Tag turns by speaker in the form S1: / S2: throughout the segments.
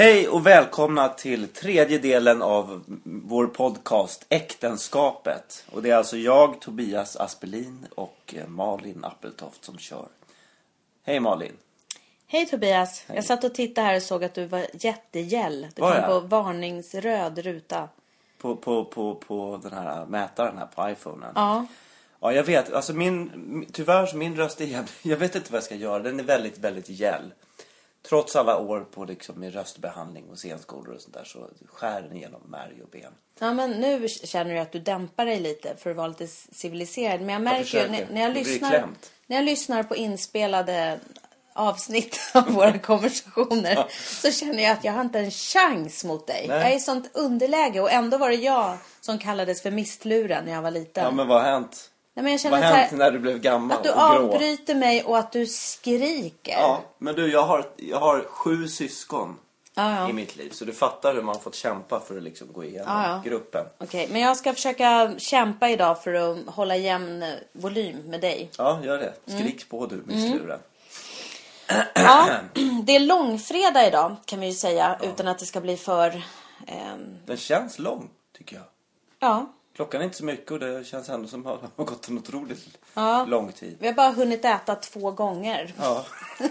S1: Hej och välkomna till tredje delen av vår podcast Äktenskapet. Och det är alltså jag, Tobias Aspelin och eh, Malin Appeltoft som kör. Hej Malin!
S2: Hej Tobias! Jag satt och tittade här och såg att du var jättegäll. Det
S1: Var
S2: kom
S1: jag?
S2: på varningsröd ruta.
S1: På, på, på, på den här mätaren här på iPhonen.
S2: Ja.
S1: Ja, jag vet. Alltså min, tyvärr så min röst är jävligt, Jag vet inte vad jag ska göra. Den är väldigt, väldigt gäll. Trots alla år på liksom med röstbehandling och scenskolor och sånt där så skär den igenom märg och ben.
S2: ja, men nu känner du att du dämpar dig lite för att vara lite civiliserad. Men jag märker ju
S1: försöker.
S2: när, när, jag lyssnar, när jag lyssnar på inspelade avsnitt av våra konversationer så känner jag att jag har inte en chans mot dig.
S1: Nej.
S2: Jag är i sånt underläge och ändå var det jag som kallades för mistluren när jag var liten.
S1: Ja, men vad har hänt?
S2: Nej, men jag
S1: Vad
S2: känner
S1: har
S2: så
S1: hänt när du blev gammal
S2: att du
S1: och grå?
S2: avbryter mig och att du skriker.
S1: Ja, men du, jag har, jag har sju syskon
S2: Ja, ja.
S1: i mitt liv. Så du fattar hur man har fått kämpa för att liksom gå igenom
S2: Ja, ja.
S1: gruppen.
S2: Okej, men jag ska försöka kämpa idag för att hålla jämn volym med dig.
S1: Ja, gör det.
S2: Mm.
S1: Skrik på du, missluren.
S2: Ja, det är långfredag idag kan vi ju säga utan att det ska bli för... ehm,
S1: Den känns lång, tycker jag.
S2: ja,
S1: Klockan är inte så mycket och det känns ändå som att det har gått en otroligt
S2: Ja.
S1: lång tid.
S2: vi har bara hunnit äta två gånger.
S1: Ja,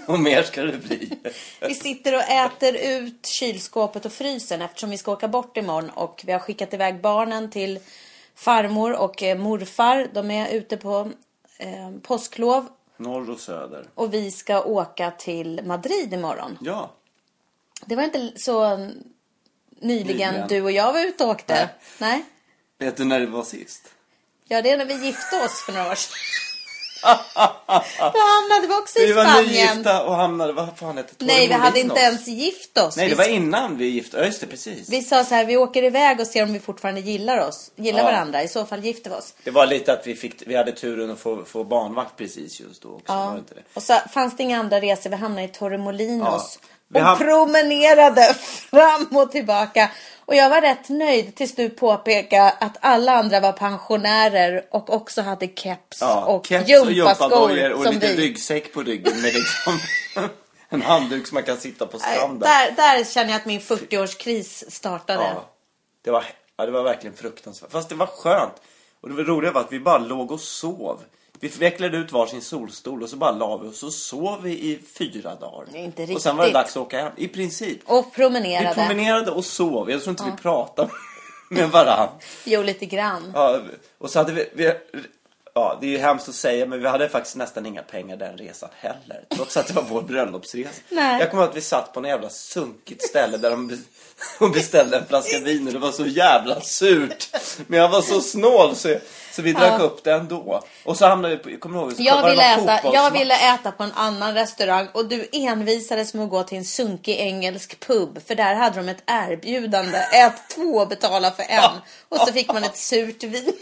S1: och mer ska det bli.
S2: Vi sitter och äter ut kylskåpet och frysen eftersom vi ska åka bort imorgon och vi har skickat iväg barnen till farmor och eh, morfar. De är ute på eh, påsklov
S1: Norr och söder.
S2: och vi ska åka till Madrid imorgon.
S1: Ja,
S2: Det var inte så nyligen,
S1: Nyligen.
S2: du och jag var ute och åkte.
S1: Nej.
S2: Nej.
S1: Vet du när det var sist?
S2: Ja, det är när vi gifte oss för några år sedan. Då hamnade vi också i
S1: Vi var
S2: Spanien.
S1: nygifta och hamnade, vad fan hette det?
S2: Nej, vi hade inte ens gift oss.
S1: Nej, det var innan vi gifte Ja, just det, precis.
S2: vi sa så här, vi åker iväg och ser om vi fortfarande gillar oss. Gillar
S1: Ja.
S2: varandra. I så fall gifter vi oss.
S1: Det var lite att vi, fick, vi hade turen att få, få barnvakt precis just då också. Var det inte det?
S2: Och så fanns det inga andra resor. Vi hamnade i Torremolinos.
S1: Ja. Vi
S2: Och
S1: ham-
S2: promenerade fram och tillbaka. Och jag var rätt nöjd tills du påpekade att alla andra var pensionärer och också hade keps
S1: Ja,
S2: och
S1: keps
S2: gympaskor
S1: och
S2: som
S1: lite
S2: vi.
S1: ryggsäck på ryggen med liksom en handduk som man kan sitta på stranden.
S2: Där, där känner jag att min 40-årskris startade.
S1: Ja, det var, ja, det var verkligen fruktansvärt. Fast det var skönt. Och det var roliga var att vi bara låg och sov. Vi vecklade ut varsin solstol och så bara la vi och sov vi i fyra dagar.
S2: Nej, inte
S1: Och sen var det
S2: riktigt.
S1: dags att åka hem. I princip.
S2: Och
S1: Vi
S2: promenerade.
S1: promenerade och sov. Jag tror inte vi pratade med varann.
S2: Jo, lite grann.
S1: Ja, och så hade vi, vi Ja, det är ju hemskt att säga men vi hade faktiskt nästan inga pengar den resan heller. Trots att det var vår bröllopsresa.
S2: Nej.
S1: Jag kommer ihåg att vi satt på en jävla sunkigt ställe där de be- beställde en flaska vin och det var så jävla surt. Men jag var så snål så, så vi drack upp det ändå. Och så hamnade vi på, kommer du ihåg? Så
S2: Jag ville, äta, jag ville äta på en annan restaurang och du envisades med att gå till en sunkig engelsk pub. För där hade de ett erbjudande. Ät två och betala för en. Och så fick man ett surt vin.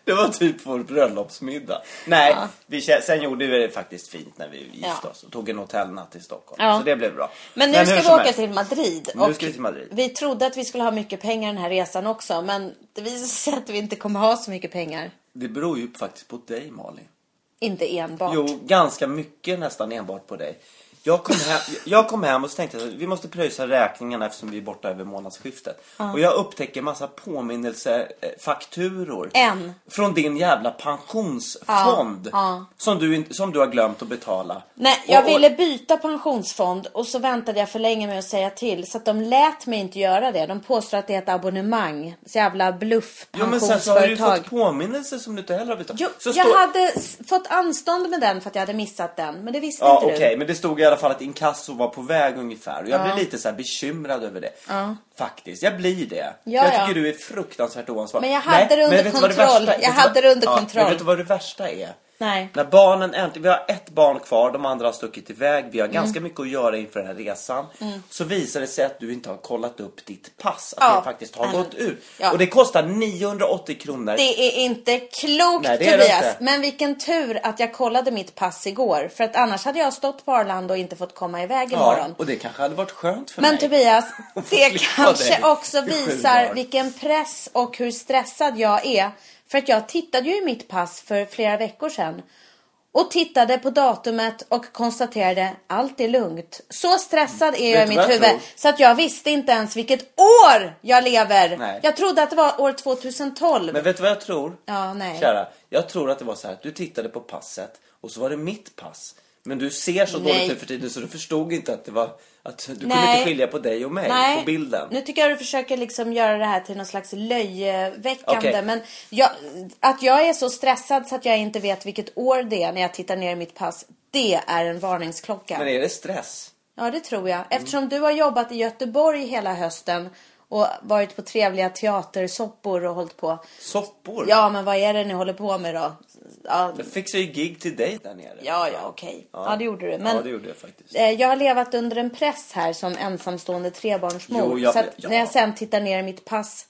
S1: Det var typ vår bröllopsmiddag. Nej, vi, kä- sen gjorde vi det faktiskt fint när vi gifte
S2: Ja.
S1: oss och tog en hotellnatt i Stockholm.
S2: Ja.
S1: Så det blev bra.
S2: Men nu
S1: hur
S2: ska vi åka
S1: helst.
S2: till Madrid.
S1: Nu ska vi till Madrid.
S2: Vi trodde att vi skulle ha mycket pengar den här resan också. Men det visade sig att vi inte kommer ha så mycket pengar.
S1: Det beror ju faktiskt på dig Malin.
S2: Inte enbart.
S1: Jo, ganska mycket nästan enbart på dig. Jag kom, hem, jag kom hem och så tänkte jag att vi måste pröjsa räkningarna eftersom vi är borta över månadsskiftet. Och jag upptäcker massa påminnelsefakturor.
S2: En.
S1: Från din jävla pensionsfond.
S2: Ja,
S1: Som, du, som du har glömt att betala.
S2: Nej, jag
S1: Och- och-
S2: ville byta pensionsfond och så väntade jag för länge med att säga till. Så att de lät mig inte göra det. De påstår att det är ett abonnemang. Så jävla bluff
S1: Jo men sen så har du ju fått påminnelser som du inte heller har betalat.
S2: Jo,
S1: så
S2: jag
S1: står-
S2: hade fått anstånd med den för att jag hade missat den. Men det visste
S1: Ja
S2: inte
S1: okej,
S2: du.
S1: men det stod i alla fall att inkasso var på väg ungefär. Och jag blir lite så här bekymrad över det. Faktiskt, jag blir det.
S2: Ja,
S1: jag
S2: ja.
S1: tycker du är fruktansvärt oansvarig.
S2: Men jag hade det under kontroll. Jag hade det under kontroll.
S1: Men vet du vad det värsta är?
S2: Nej.
S1: När barnen äntligen, vi har ett barn kvar, de andra har stuckit iväg, vi har
S2: Mm.
S1: ganska mycket att göra inför den här resan. Så visar det sig att du inte har kollat upp ditt pass, att
S2: Ja.
S1: det faktiskt har
S2: Mm.
S1: gått ut.
S2: Ja.
S1: Och det kostar 980 kronor.
S2: Det är inte klokt
S1: Nej, det
S2: Tobias.
S1: inte.
S2: Men vilken tur att jag kollade mitt pass igår. För att annars hade jag stått på Arlanda och inte fått komma iväg imorgon.
S1: Ja, och det kanske hade varit skönt för
S2: Men
S1: mig.
S2: Tobias,
S1: Och få
S2: det kanske också visar vilken press och hur stressad jag är. För att jag tittade ju i mitt pass för flera veckor sedan. Och tittade på datumet och konstaterade allt är lugnt. Så stressad är jag i mitt huvud
S1: tror?
S2: så att jag visste inte ens vilket år jag lever.
S1: Nej.
S2: Jag trodde att det var år 2012.
S1: Men vet du vad jag tror?
S2: Ja, nej.
S1: Kära, jag tror att det var så här att du tittade på passet och så var det mitt pass. Men du ser så
S2: Nej.
S1: dåligt nu för tiden så du förstod inte att det var att du kunde
S2: Nej.
S1: inte skilja på dig och mig
S2: Nej,
S1: på bilden.
S2: nu tycker jag du försöker liksom göra det här till någon slags löjeväckande.
S1: Okej.
S2: Men jag, att jag är så stressad så att jag inte vet vilket år det är när jag tittar ner i mitt pass. Det är en varningsklocka.
S1: Men är det stress?
S2: Ja, det tror jag. Eftersom du har jobbat i Göteborg hela hösten och varit på trevliga teatersoppor och hållit på.
S1: Soppor?
S2: Ja, men vad är det ni håller på med då? Ja,
S1: Jag fixade ju gig till dig där nere.
S2: ja, ja okej. Ja. det gjorde du. Men
S1: ja, det gjorde jag faktiskt.
S2: eh, jag har levat under en press här som ensamstående trebarnsmor.
S1: Jo, jag-
S2: så att
S1: ja.
S2: när jag sen tittar ner i mitt pass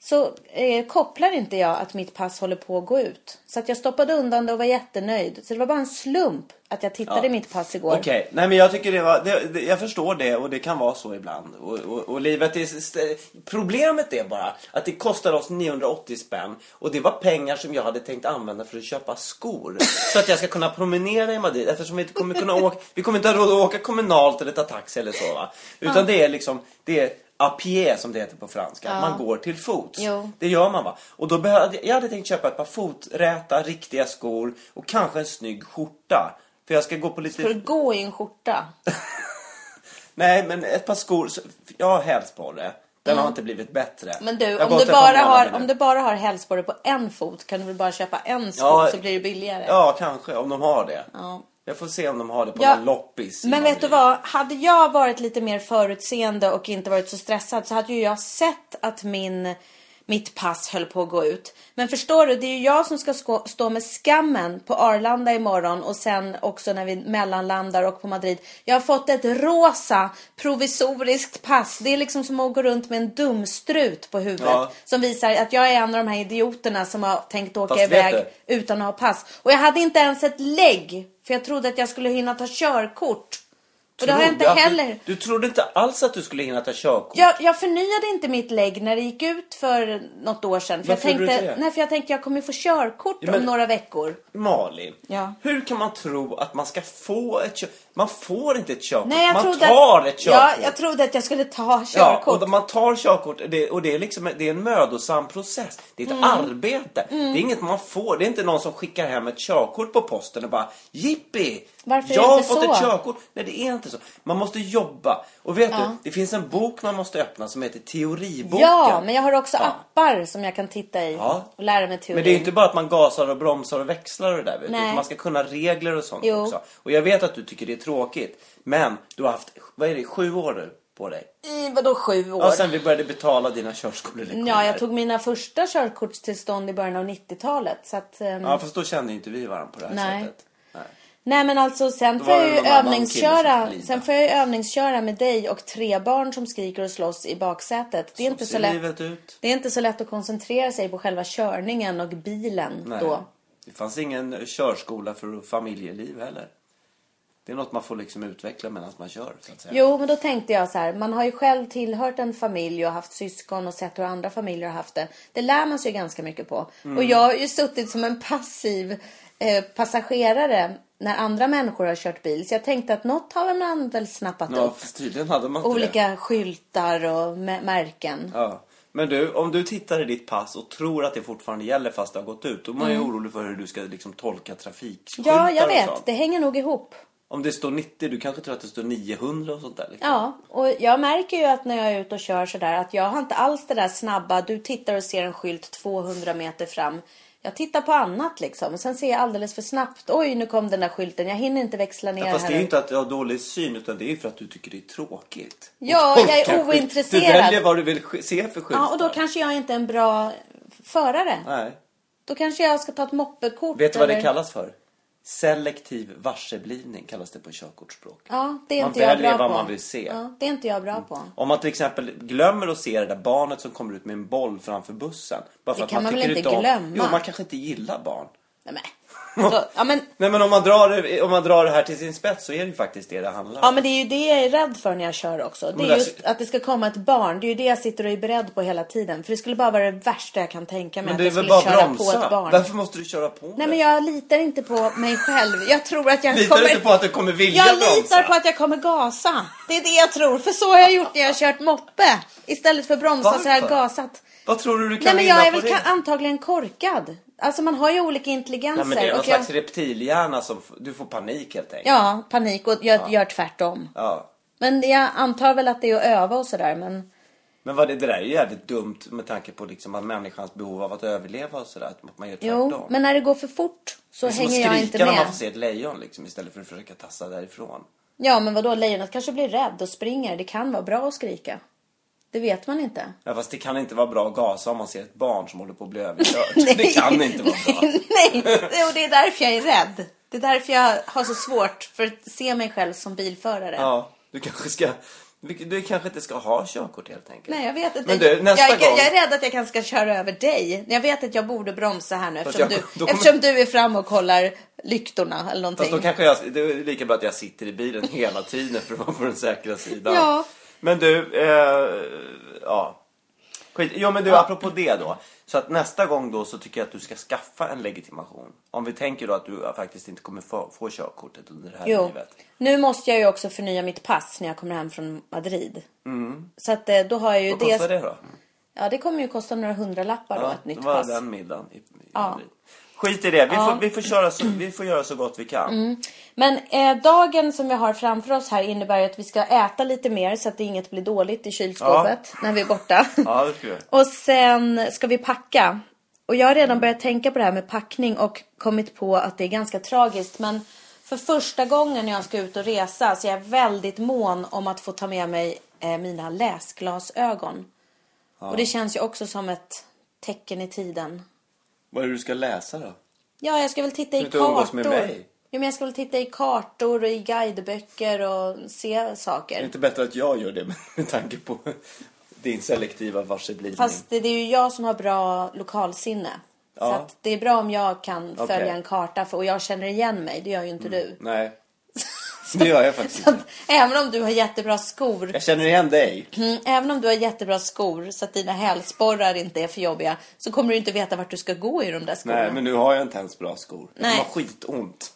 S2: så eh, kopplar inte jag att mitt pass håller på att gå ut. Så att jag stoppade undan det och var jättenöjd. Så det var bara en slump att jag tittade
S1: Ja.
S2: mitt pass igår.
S1: Okej, nej men jag tycker det var, det, det, jag förstår det och det kan vara så ibland. Och, och, och livet är, problemet är bara att det kostar oss 980 spänn och det var pengar som jag hade tänkt använda för att köpa skor. så att jag ska kunna promenera i Madrid eftersom vi inte kommer kunna åka, vi kommer inte ha råd att åka kommunalt eller ta taxi eller så va. Utan det är liksom, det är à pied som det heter på franska. Man går till fots.
S2: Jo.
S1: Det gör man va. Och då behövde, jag hade tänkt köpa ett par foträta, riktiga skor och kanske en snygg skjorta. För jag ska gå på lite...
S2: Ska du gå i en skjorta?
S1: Nej, men ett par skor. Jag har hälsporre. Den har inte blivit bättre.
S2: Mm. Men du, om du, bara har, om du bara har hälsporre på en fot kan du väl bara köpa en sko
S1: Ja,
S2: så blir det billigare.
S1: Ja, kanske. Om de har det.
S2: Ja.
S1: Jag får se om de har det på
S2: Ja,
S1: någon loppis.
S2: Men vet du vad? Hade jag varit lite mer förutseende och inte varit så stressad så hade ju jag sett att min, mitt pass höll på att gå ut. Men förstår du, det är ju jag som ska stå med skammen på Arlanda imorgon och sen också när vi mellanlandar och på Madrid. Jag har fått ett rosa provisoriskt pass. Det är liksom som att gå runt med en dumstrut på huvudet.
S1: Ja.
S2: Som visar att jag är en av de här idioterna som har tänkt åka
S1: Fast
S2: iväg utan att ha pass. Och jag hade inte ens ett lägg. För jag trodde att jag skulle hinna ta körkort. Och det har jag inte heller.
S1: Du, du trodde inte alls att du skulle hinna ta körkort?
S2: Jag, jag förnyade inte mitt lägg när det gick ut för något år sedan. För jag
S1: Varför du
S2: tänkte,
S1: det?
S2: nej, för jag tänkte jag kommer få körkort
S1: Ja, men-
S2: om några veckor.
S1: Malin,
S2: Ja.
S1: hur kan man tro att man ska få ett körkort? Man får inte ett körkort.
S2: Nej,
S1: man tar
S2: att,
S1: ett körkort.
S2: Ja, jag trodde att jag skulle ta
S1: Ja,
S2: körkort.
S1: och man tar körkort det, och det är, liksom, det är en mödosam process. Det är ett
S2: Mm.
S1: arbete. Det är inget man får. Det är inte någon som skickar hem ett körkort på posten och bara Jippi!
S2: Varför
S1: jag har fått
S2: så?
S1: ett körkort. Nej, det är inte så. Man måste jobba. Och vet
S2: Ja.
S1: du, det finns en bok man måste öppna som heter Teoriboken.
S2: Ja, men jag har också
S1: Ja.
S2: appar som jag kan titta i
S1: Ja.
S2: och lära mig teorin.
S1: Men det är inte bara att man gasar och bromsar och växlar och det där. Man ska kunna regler och sånt
S2: Jo.
S1: också. Och jag vet att du tycker det är tråkigt. Men du har haft, vad är det, sju år nu på dig?
S2: I vadå sju år?
S1: Ja, sen vi började betala dina körskolelektioner.
S2: Ja, jag tog mina första körkortstillstånd i början av 90-talet. Så att, ehm,
S1: Ja, fast då kände inte vi varandra på det här
S2: Nej.
S1: sättet. Nej.
S2: Nej men alltså sen får jag ju övningsköra. Sen får jag ju övningsköra med dig och tre barn som skriker och slåss i baksätet. Det är, inte
S1: Så
S2: så
S1: ser
S2: lätt, det är inte så lätt att koncentrera sig på själva körningen och bilen
S1: Nej.
S2: då.
S1: Det fanns ingen körskola för familjeliv heller. Det är något man får liksom utveckla medan man kör, så att säga.
S2: Jo, men då tänkte jag så här. Man har ju själv tillhört en familj och haft syskon och sett hur andra familjer har haft det. Det lär man sig ju ganska mycket på.
S1: Mm.
S2: Och jag har ju suttit som en passiv eh, passagerare när andra människor har kört bil. Så jag tänkte att något har man väl snappat
S1: Ja,
S2: upp.
S1: tydligen hade man inte det.
S2: Olika skyltar och mä- märken.
S1: Ja. Men du, om du tittar i ditt pass och tror att det fortfarande gäller fast det har gått ut, då är man ju orolig för hur du ska liksom tolka trafikskyltar
S2: Mm. Ja, jag vet. Det hänger nog ihop.
S1: Om det står 90, du kanske tror att det står 900 och sånt där. Liksom.
S2: Ja, och jag märker ju att när jag är ute och kör sådär att jag har inte alls det där snabba. Du tittar och ser en skylt 200 meter fram. Jag tittar på annat liksom. Och sen ser jag alldeles för snabbt. Oj, nu kom den där skylten. Jag hinner inte växla ner
S1: Ja, fast det är
S2: här.
S1: ju inte att du har dålig syn utan det är för att du tycker det är tråkigt.
S2: Ja, jag är ointresserad.
S1: Du väljer vad du vill se för skyltar.
S2: Ja, och då kanske jag inte är en bra förare.
S1: Nej.
S2: Då kanske jag ska ta ett moppekort.
S1: Vet du vad det
S2: eller-
S1: kallas för? Selektiv varseblivning kallas det på körkortsspråk.
S2: Ja, det är
S1: Man
S2: inte jag
S1: väljer
S2: bra
S1: vad
S2: på.
S1: man vill se.
S2: Ja, det är inte jag bra på.
S1: Om man till exempel glömmer att se det där barnet som kommer ut med en boll framför bussen. Bara för
S2: Det
S1: att
S2: kan man väl
S1: tycker
S2: inte
S1: om-
S2: glömma?
S1: Jo, man kanske inte gillar barn.
S2: Nej, men. Så, ja, men,
S1: Nej men om man, drar, det- om man drar det här till sin spets så är det ju faktiskt det det handlar
S2: ja,
S1: om.
S2: men det är ju det jag är rädd för när jag kör också. Det är just att det ska komma ett barn. Det är ju det jag sitter och är beredd på hela tiden. För det skulle bara vara det värsta jag kan tänka mig.
S1: Men
S2: att
S1: det är
S2: jag
S1: väl bara
S2: köra på ett
S1: bromsa?
S2: barn.
S1: Varför måste du köra på
S2: Nej
S1: det?
S2: men jag litar inte på mig själv. Jag tror att jag
S1: Litar
S2: kommer...
S1: du inte på att du kommer vilja
S2: Jag
S1: bromsa?
S2: litar på att jag kommer gasa. Det är det jag tror. För så har jag gjort när jag har kört moppe. Istället för bromsa så har jag
S1: Varför?
S2: gasat.
S1: Vad tror du du kan
S2: Nej men jag är väl
S1: det?
S2: antagligen korkad. Alltså man har ju olika intelligenser.
S1: Nej, men det är någon
S2: och jag...
S1: slags reptilhjärna som du får panik helt enkelt.
S2: Ja, panik och jag gör tvärtom.
S1: Ja.
S2: Men jag antar väl att det är att öva och sådär. Men
S1: Men vad det, det där är ju jävligt dumt med tanke på liksom att människans behov av att överleva och sådär. Att man gör tvärtom.
S2: jo, men när det går för fort så
S1: det är som att
S2: hänger jag
S1: skrika
S2: inte
S1: när man
S2: med.
S1: får se ett lejon liksom, istället för att försöka tassa därifrån.
S2: Ja, men vadå? Lejonet kanske blir rädd och springer. Det kan vara bra att skrika. Det vet man inte.
S1: Ja, fast det kan inte vara bra att gasa om man ser ett barn som håller på att bli överkört. det kan inte vara bra.
S2: Nej, och det är därför jag är rädd. Det är därför jag har så svårt för att se mig själv som bilförare.
S1: Ja, du kanske ska... Du kanske inte ska ha körkort helt enkelt.
S2: Nej, jag vet inte.
S1: Men du, nästa
S2: jag,
S1: gång...
S2: jag är rädd att jag kanske ska köra över dig. Jag vet att jag borde bromsa här nu eftersom,
S1: jag-
S2: du,
S1: kommer-
S2: eftersom du är fram och kollar lyktorna eller någonting.
S1: Fast då kanske jag, det är lika bra att jag sitter i bilen hela tiden för att vara på den säkra sidan.
S2: Ja.
S1: Men du, eh, ja. Skit. Jo men du, apropå det då. Så att nästa gång då så tycker jag att du ska skaffa en legitimation. Om vi tänker då att du faktiskt inte kommer få, få körkortet under det här
S2: Jo.
S1: livet.
S2: Nu måste jag ju också förnya mitt pass när jag kommer hem från Madrid. Så att eh, då har jag ju
S1: Mm. Vad kostar det då?
S2: Ja, det kommer ju kosta några hundralappar då, ett nytt
S1: det var
S2: pass.
S1: den middagen i, i
S2: Ja.
S1: Madrid. Skit i det, vi, får, vi, får köra så, vi får göra så gott vi kan.
S2: Mm. Men eh, dagen som vi har framför oss här innebär att vi ska äta lite mer så att inget blir dåligt i kylskåpet när vi är borta.
S1: Ja, det ska vi.
S2: Och sen ska vi packa. Och jag har redan börjat tänka på det här med packning och kommit på att det är ganska tragiskt. Men för första gången när jag ska ut och resa så är jag väldigt mån om att få ta med mig eh, mina läsglasögon. Och det känns ju också som ett tecken i tiden.
S1: Vad är det du ska läsa då?
S2: Ja, jag ska väl titta i
S1: inte umgås
S2: kartor.
S1: med mig?
S2: Ja, men jag ska väl titta i kartor och i guideböcker och se
S1: Är det
S2: saker.
S1: inte bättre att jag gör det med, tanke på din selektiva varseblivning?
S2: Fast det, det är ju jag som har bra lokalsinne. Så
S1: Ja.
S2: att det är bra om jag kan
S1: Okej.
S2: följa en karta för, och jag känner igen mig. Det gör ju inte du.
S1: Nej, det gör jag faktiskt
S2: Så
S1: inte.
S2: även om du har jättebra skor.
S1: Jag känner igen dig.
S2: Mm, även om du har jättebra skor så att dina hälsporrar inte är för jobbiga. Så kommer du inte veta vart du ska gå i de där skorna.
S1: Nej, men nu har jag inte ens bra skor.
S2: Nej.
S1: har skitont.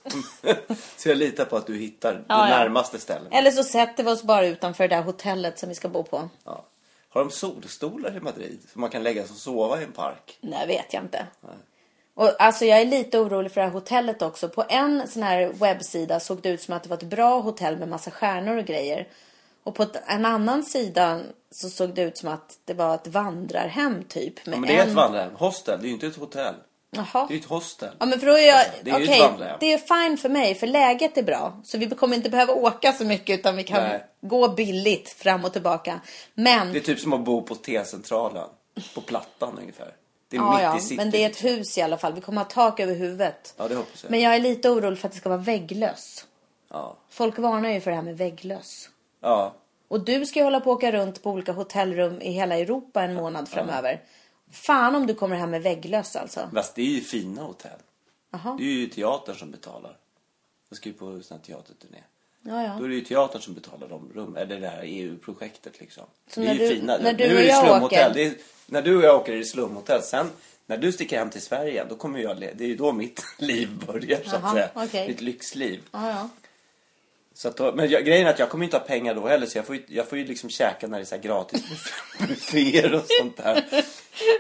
S1: så jag litar på att du hittar
S2: Ja,
S1: det närmaste stället.
S2: Eller så sätter vi oss bara utanför det där hotellet som vi ska bo på.
S1: Ja. Har de solstolar i Madrid? Så man kan lägga sig och sova i en park?
S2: Nej, vet jag inte. Och alltså jag är lite orolig för det här hotellet också. På en sån här webbsida såg det ut som att det var ett bra hotell med massa stjärnor och grejer. Och på en annan sida så såg det ut som att det var ett vandrarhem typ. Med
S1: Ja, men det är
S2: en...
S1: ett vandrarhem. Hostel, det är ju inte ett hotell.
S2: Jaha.
S1: Det är ju ett hostel.
S2: Ja men för då är jag,
S1: Alltså, det är ju ett vandrarhem.
S2: det är fine för mig för läget är bra. Så vi kommer inte behöva åka så mycket utan vi kan
S1: Nej.
S2: gå billigt fram och tillbaka. Men,
S1: Det är typ som att bo på T-centralen. På Plattan ungefär. Det är
S2: ja,
S1: mitt
S2: ja,
S1: i city.
S2: men det är ett hus i alla fall. Vi kommer ha tak över huvudet.
S1: Ja, det hoppas jag.
S2: Men jag är lite orolig för att det ska vara vägglöss.
S1: Ja.
S2: Folk varnar ju för det här med vägglöss.
S1: ja.
S2: Och du ska ju hålla på att åka runt på olika hotellrum i hela Europa en månad framöver. Fan om du kommer hem med vägglöss alltså.
S1: Fast det är ju fina hotell.
S2: Jaha.
S1: Det är ju teatern som betalar. Jag ska ju på sån här teaterturné.
S2: Ja, ja.
S1: Då är det ju teatern som betalar de rum, eller det här EU-projektet liksom.
S2: Så
S1: det är ju
S2: du-
S1: fina.
S2: när du
S1: nu är det slumhotell.
S2: åker-
S1: Det är, när du och jag åker är det slumhotell. Sen när du sticker hem till Sverige då kommer jag, det är ju då mitt liv börjar så att
S2: Jaha,
S1: säga.
S2: okej.
S1: Mitt lyxliv.
S2: Ja, ja.
S1: Så att då, men jag, grejen är att jag kommer inte ha pengar då heller så jag får ju, jag får ju liksom käka när det är så här gratis bufféer och sånt där.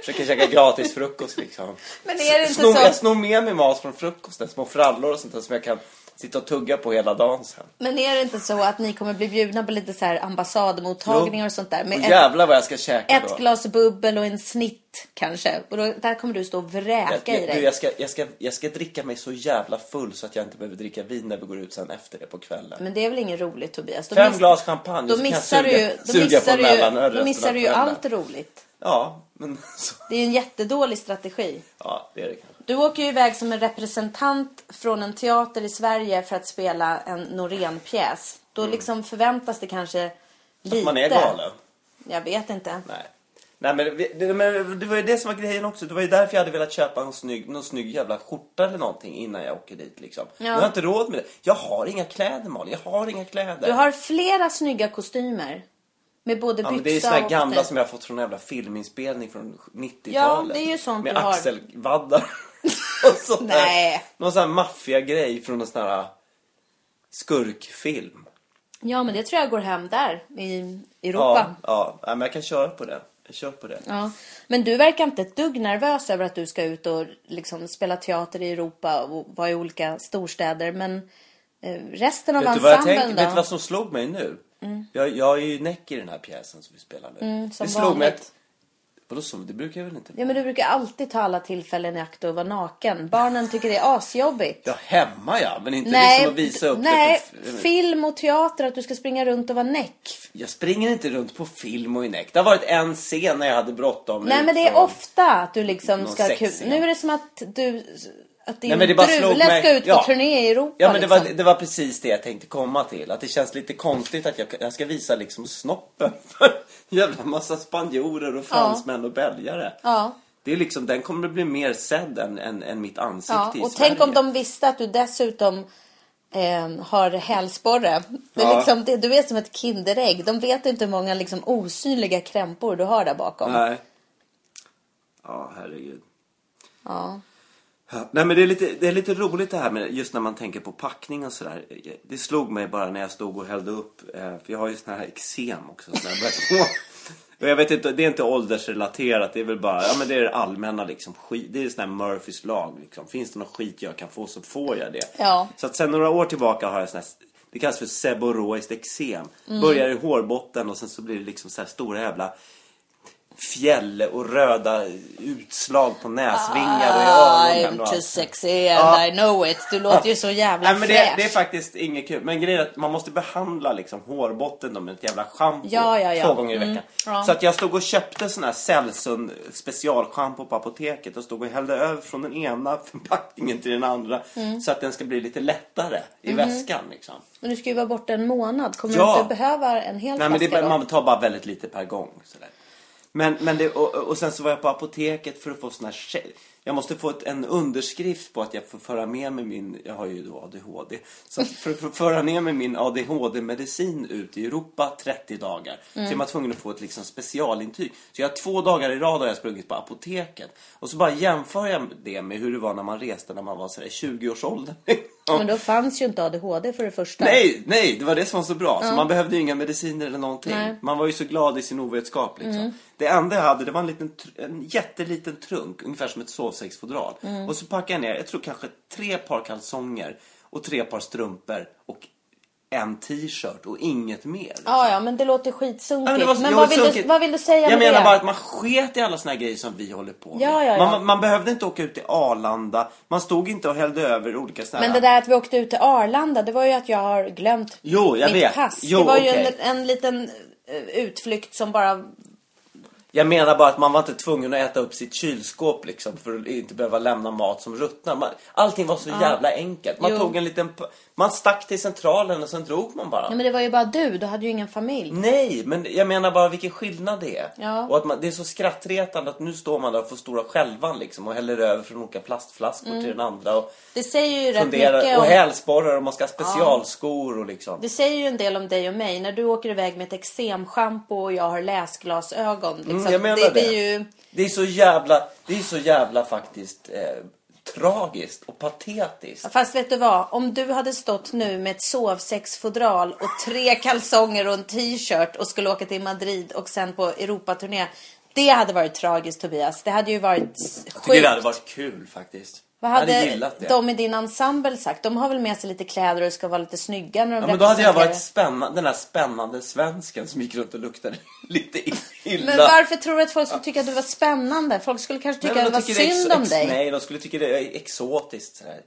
S1: Försöker käka gratis frukost liksom.
S2: Men är det inte
S1: snor,
S2: så-
S1: Jag snor med mig mat från frukosten, små frallor och sånt där som jag kan sitta och tugga på hela dagen sen.
S2: Men är det inte så att ni kommer bli bjudna på lite så här ambassadmottagningar och sånt där?
S1: Och
S2: Med ett,
S1: jävlar vad jag ska käka
S2: ett
S1: då.
S2: glas bubbel och en snitt kanske. Och då, där kommer du stå och vräka
S1: jag,
S2: i
S1: jag,
S2: dig.
S1: du, jag, ska, jag, ska, jag ska dricka mig så jävla full så att jag inte behöver dricka vin när vi går ut sen efter det på kvällen.
S2: Men det är väl inget roligt Tobias? Då
S1: Fem glas champagne
S2: Då
S1: så kan jag
S2: missar du
S1: suga,
S2: ju, då
S1: suga
S2: missar
S1: på
S2: du
S1: mellanöl
S2: då missar du ju allt roligt.
S1: Ja, men så,
S2: Det är en jättedålig strategi.
S1: ja, det är det kanske.
S2: Du åker ju iväg som en representant från en teater i Sverige för att spela en Norén-pjäs. Då liksom förväntas det kanske lite...
S1: Mm. Att man är galen.
S2: Jag vet inte.
S1: Nej. Nej men det, men det var ju det som var grejen också. Det var ju därför jag hade velat köpa en snygg, någon snygg jävla skjorta eller någonting innan jag åker dit liksom.
S2: Ja.
S1: Men jag har inte råd med det. Jag har inga kläder Malin. Jag har inga kläder.
S2: Du har flera snygga kostymer. Med både
S1: Ja,
S2: byxa
S1: men det är ju såna
S2: och
S1: gamla
S2: kostym.
S1: som jag har fått från en jävla filminspelning från 90-talet.
S2: Ja, det är ju sånt
S1: Med
S2: du har.
S1: axelvaddar. sånt där.
S2: Nej.
S1: Någon sån här maffiagrej från en sån här skurkfilm.
S2: Ja, men det tror jag går hem där i Europa.
S1: Ja, ja. men jag kan köra på det. Jag kör på det.
S2: Ja. Men du verkar inte ett dugg nervös över att du ska ut och liksom spela teater i Europa och vara i olika storstäder. Men eh, resten av
S1: Vet
S2: ensemblen då? Mm.
S1: Vet du vad som slog mig nu? Jag, jag är ju näck i den här pjäsen som vi spelar nu.
S2: som
S1: det slog mig att... Vadå så? Det brukar jag väl inte
S2: Ja, men du brukar alltid ta alla tillfällen i akt och vara naken. Barnen tycker det är asjobbigt.
S1: Ja, hemma ja. Men inte
S2: Nej,
S1: liksom att visa upp
S2: nej
S1: det. För,
S2: film och teater, att du ska springa runt och vara näck.
S1: jag springer inte runt på film och i näck. Det har varit en scen när jag hade bråttom.
S2: Nej, men det är ofta att du liksom ska...
S1: sexscen.
S2: Nu är det som att du... Att din
S1: Nej,
S2: drule
S1: mig-
S2: ska ut på
S1: ja.
S2: turné i Europa.
S1: Ja men det
S2: liksom.
S1: var, det var precis det jag tänkte komma till. Att det känns lite konstigt att jag, jag ska visa liksom snoppen för jävla massa spanjorer och fransmän och belgare.
S2: Ja.
S1: Det är liksom, den kommer bli mer sedd än, än, än mitt ansikte
S2: Ja,
S1: i
S2: och
S1: Sverige.
S2: tänk om de visste att du dessutom eh, har hälsporre. Det är
S1: Ja.
S2: liksom, det, du är som ett kinderägg. De vet inte hur många liksom, osynliga krämpor du har där bakom.
S1: Nej. Ja, herregud.
S2: Ja.
S1: Ja, Nej men det är, lite, det är lite roligt det här med just när man tänker på packning och sådär. Det slog mig bara när jag stod och hällde upp, eh, för jag har ju sån här eksem också. Sån här. Och jag vet inte, det är inte åldersrelaterat, det är väl bara, ja men det är det allmänna liksom skit. Det är sån här Murphys lag liksom. Finns det någon skit jag kan få så får jag det.
S2: Ja.
S1: Så att sen några år tillbaka har jag sån här, det kallas för seboroiskt eksem.
S2: Mm.
S1: Börjar i hårbotten och sen så blir det liksom så här stora jävla fjäll och röda utslag på näsvingar och i öronen.
S2: I'm too sexy and
S1: Ja.
S2: I know it. Du låter ju så jävla
S1: Nej, men det, det är faktiskt inget kul. Men grejen är att man måste behandla liksom hårbotten med ett jävla schampo
S2: Ja, ja, ja.
S1: två gånger i
S2: Mm,
S1: veckan.
S2: ja.
S1: Så att jag stod och köpte sån här Cellsun specialschampo på apoteket och stod och hällde över från den ena förpackningen till den andra.
S2: Mm.
S1: Så att den ska bli lite lättare i
S2: Mhm.
S1: väskan liksom.
S2: Men du ska ju vara borta en månad. Kommer
S1: Ja.
S2: du inte behöva en hel
S1: Nej men det,
S2: flaska då?
S1: bara- man tar bara väldigt lite per gång. Sådär. Men, men det, och, och sen så var jag på apoteket för att få sån här Jag måste få ett, en underskrift på att jag får föra med mig min, jag har ju då ADHD. Så för, för att föra med min ADHD-medicin ut i Europa 30 dagar. Så är man tvungen att få ett liksom specialintyg. Så jag har två dagar i rad har jag sprungit på apoteket. Och så bara jämför jag det med hur det var när man reste när man var sådär 20-årsåldern.
S2: Men då fanns ju inte ADHD för det första.
S1: Nej, nej, det var det som var så bra. Så man behövde ju inga mediciner eller någonting.
S2: Nej. Mm.
S1: Man var ju så glad i sin ovetskap liksom. Det enda jag hade, det var en, liten, en jätteliten trunk, ungefär som ett sovsäcksfodral.
S2: Mm.
S1: Och så packade jag ner, jag tror kanske tre par kalsonger och tre par strumpor och en t-shirt och inget mer.
S2: Ja, ja, men det låter skitsunkigt.
S1: Ja, men var-
S2: men vad, vill du,
S1: sunkigt.
S2: vad vill du säga
S1: Jag
S2: med
S1: menar
S2: det?
S1: bara att man sket i alla såna här grejer som vi håller på med.
S2: Ja, ja, ja.
S1: Man, man behövde inte åka ut till Arlanda. Man stod inte och hällde över olika såna
S2: Men
S1: här...
S2: det där att vi åkte ut till Arlanda, det var ju att jag har glömt
S1: Jo, jag
S2: mitt
S1: vet.
S2: pass.
S1: Jo,
S2: det var ju
S1: okej.
S2: en, en liten eh, utflykt som bara...
S1: Jag menar bara att man var inte tvungen att äta upp sitt kylskåp liksom för att inte behöva lämna mat som ruttnar. Man, allting var så jävla enkelt. Man
S2: Jo.
S1: tog en liten... Man stack till centralen och sen drog man bara.
S2: Ja, men det var ju bara du, du hade ju ingen familj.
S1: Nej, men jag menar bara vilken skillnad det är.
S2: Ja.
S1: Och att man, det är så skrattretande att nu står man där och får stora skälvan liksom och häller över från olika plastflaskor till den andra och
S2: Det säger ju rätt mycket
S1: Och hälsporrar och man ska ha specialskor och liksom.
S2: Det säger ju en del om dig och mig. När du åker iväg med ett eksemschampo och jag har läsglasögon. Liksom.
S1: Mm, jag menar
S2: det,
S1: det.
S2: det är ju...
S1: Det är så jävla, det är så jävla faktiskt eh, tragiskt och patetiskt.
S2: Fast vet du vad? Om du hade stått nu med ett sovsexfodral och tre kalsonger och en t-shirt och skulle åka till Madrid och sen på Europaturné. Det hade varit tragiskt Tobias. Det hade ju varit
S1: Jag tycker
S2: sjukt.
S1: det hade varit kul faktiskt.
S2: Vad
S1: hade
S2: hade
S1: gillat det.
S2: de i din ensemble sagt? De har väl med sig lite kläder och ska vara lite snygga när de
S1: Ja, men då hade jag varit spännande, den här spännande svensken som gick runt och luktade lite illa.
S2: Men varför tror du att folk skulle tycka att du var spännande? Folk skulle kanske tycka
S1: Nej,
S2: att det
S1: de
S2: var synd om dig.
S1: Nej, de skulle tycka det är exotiskt. Sådär.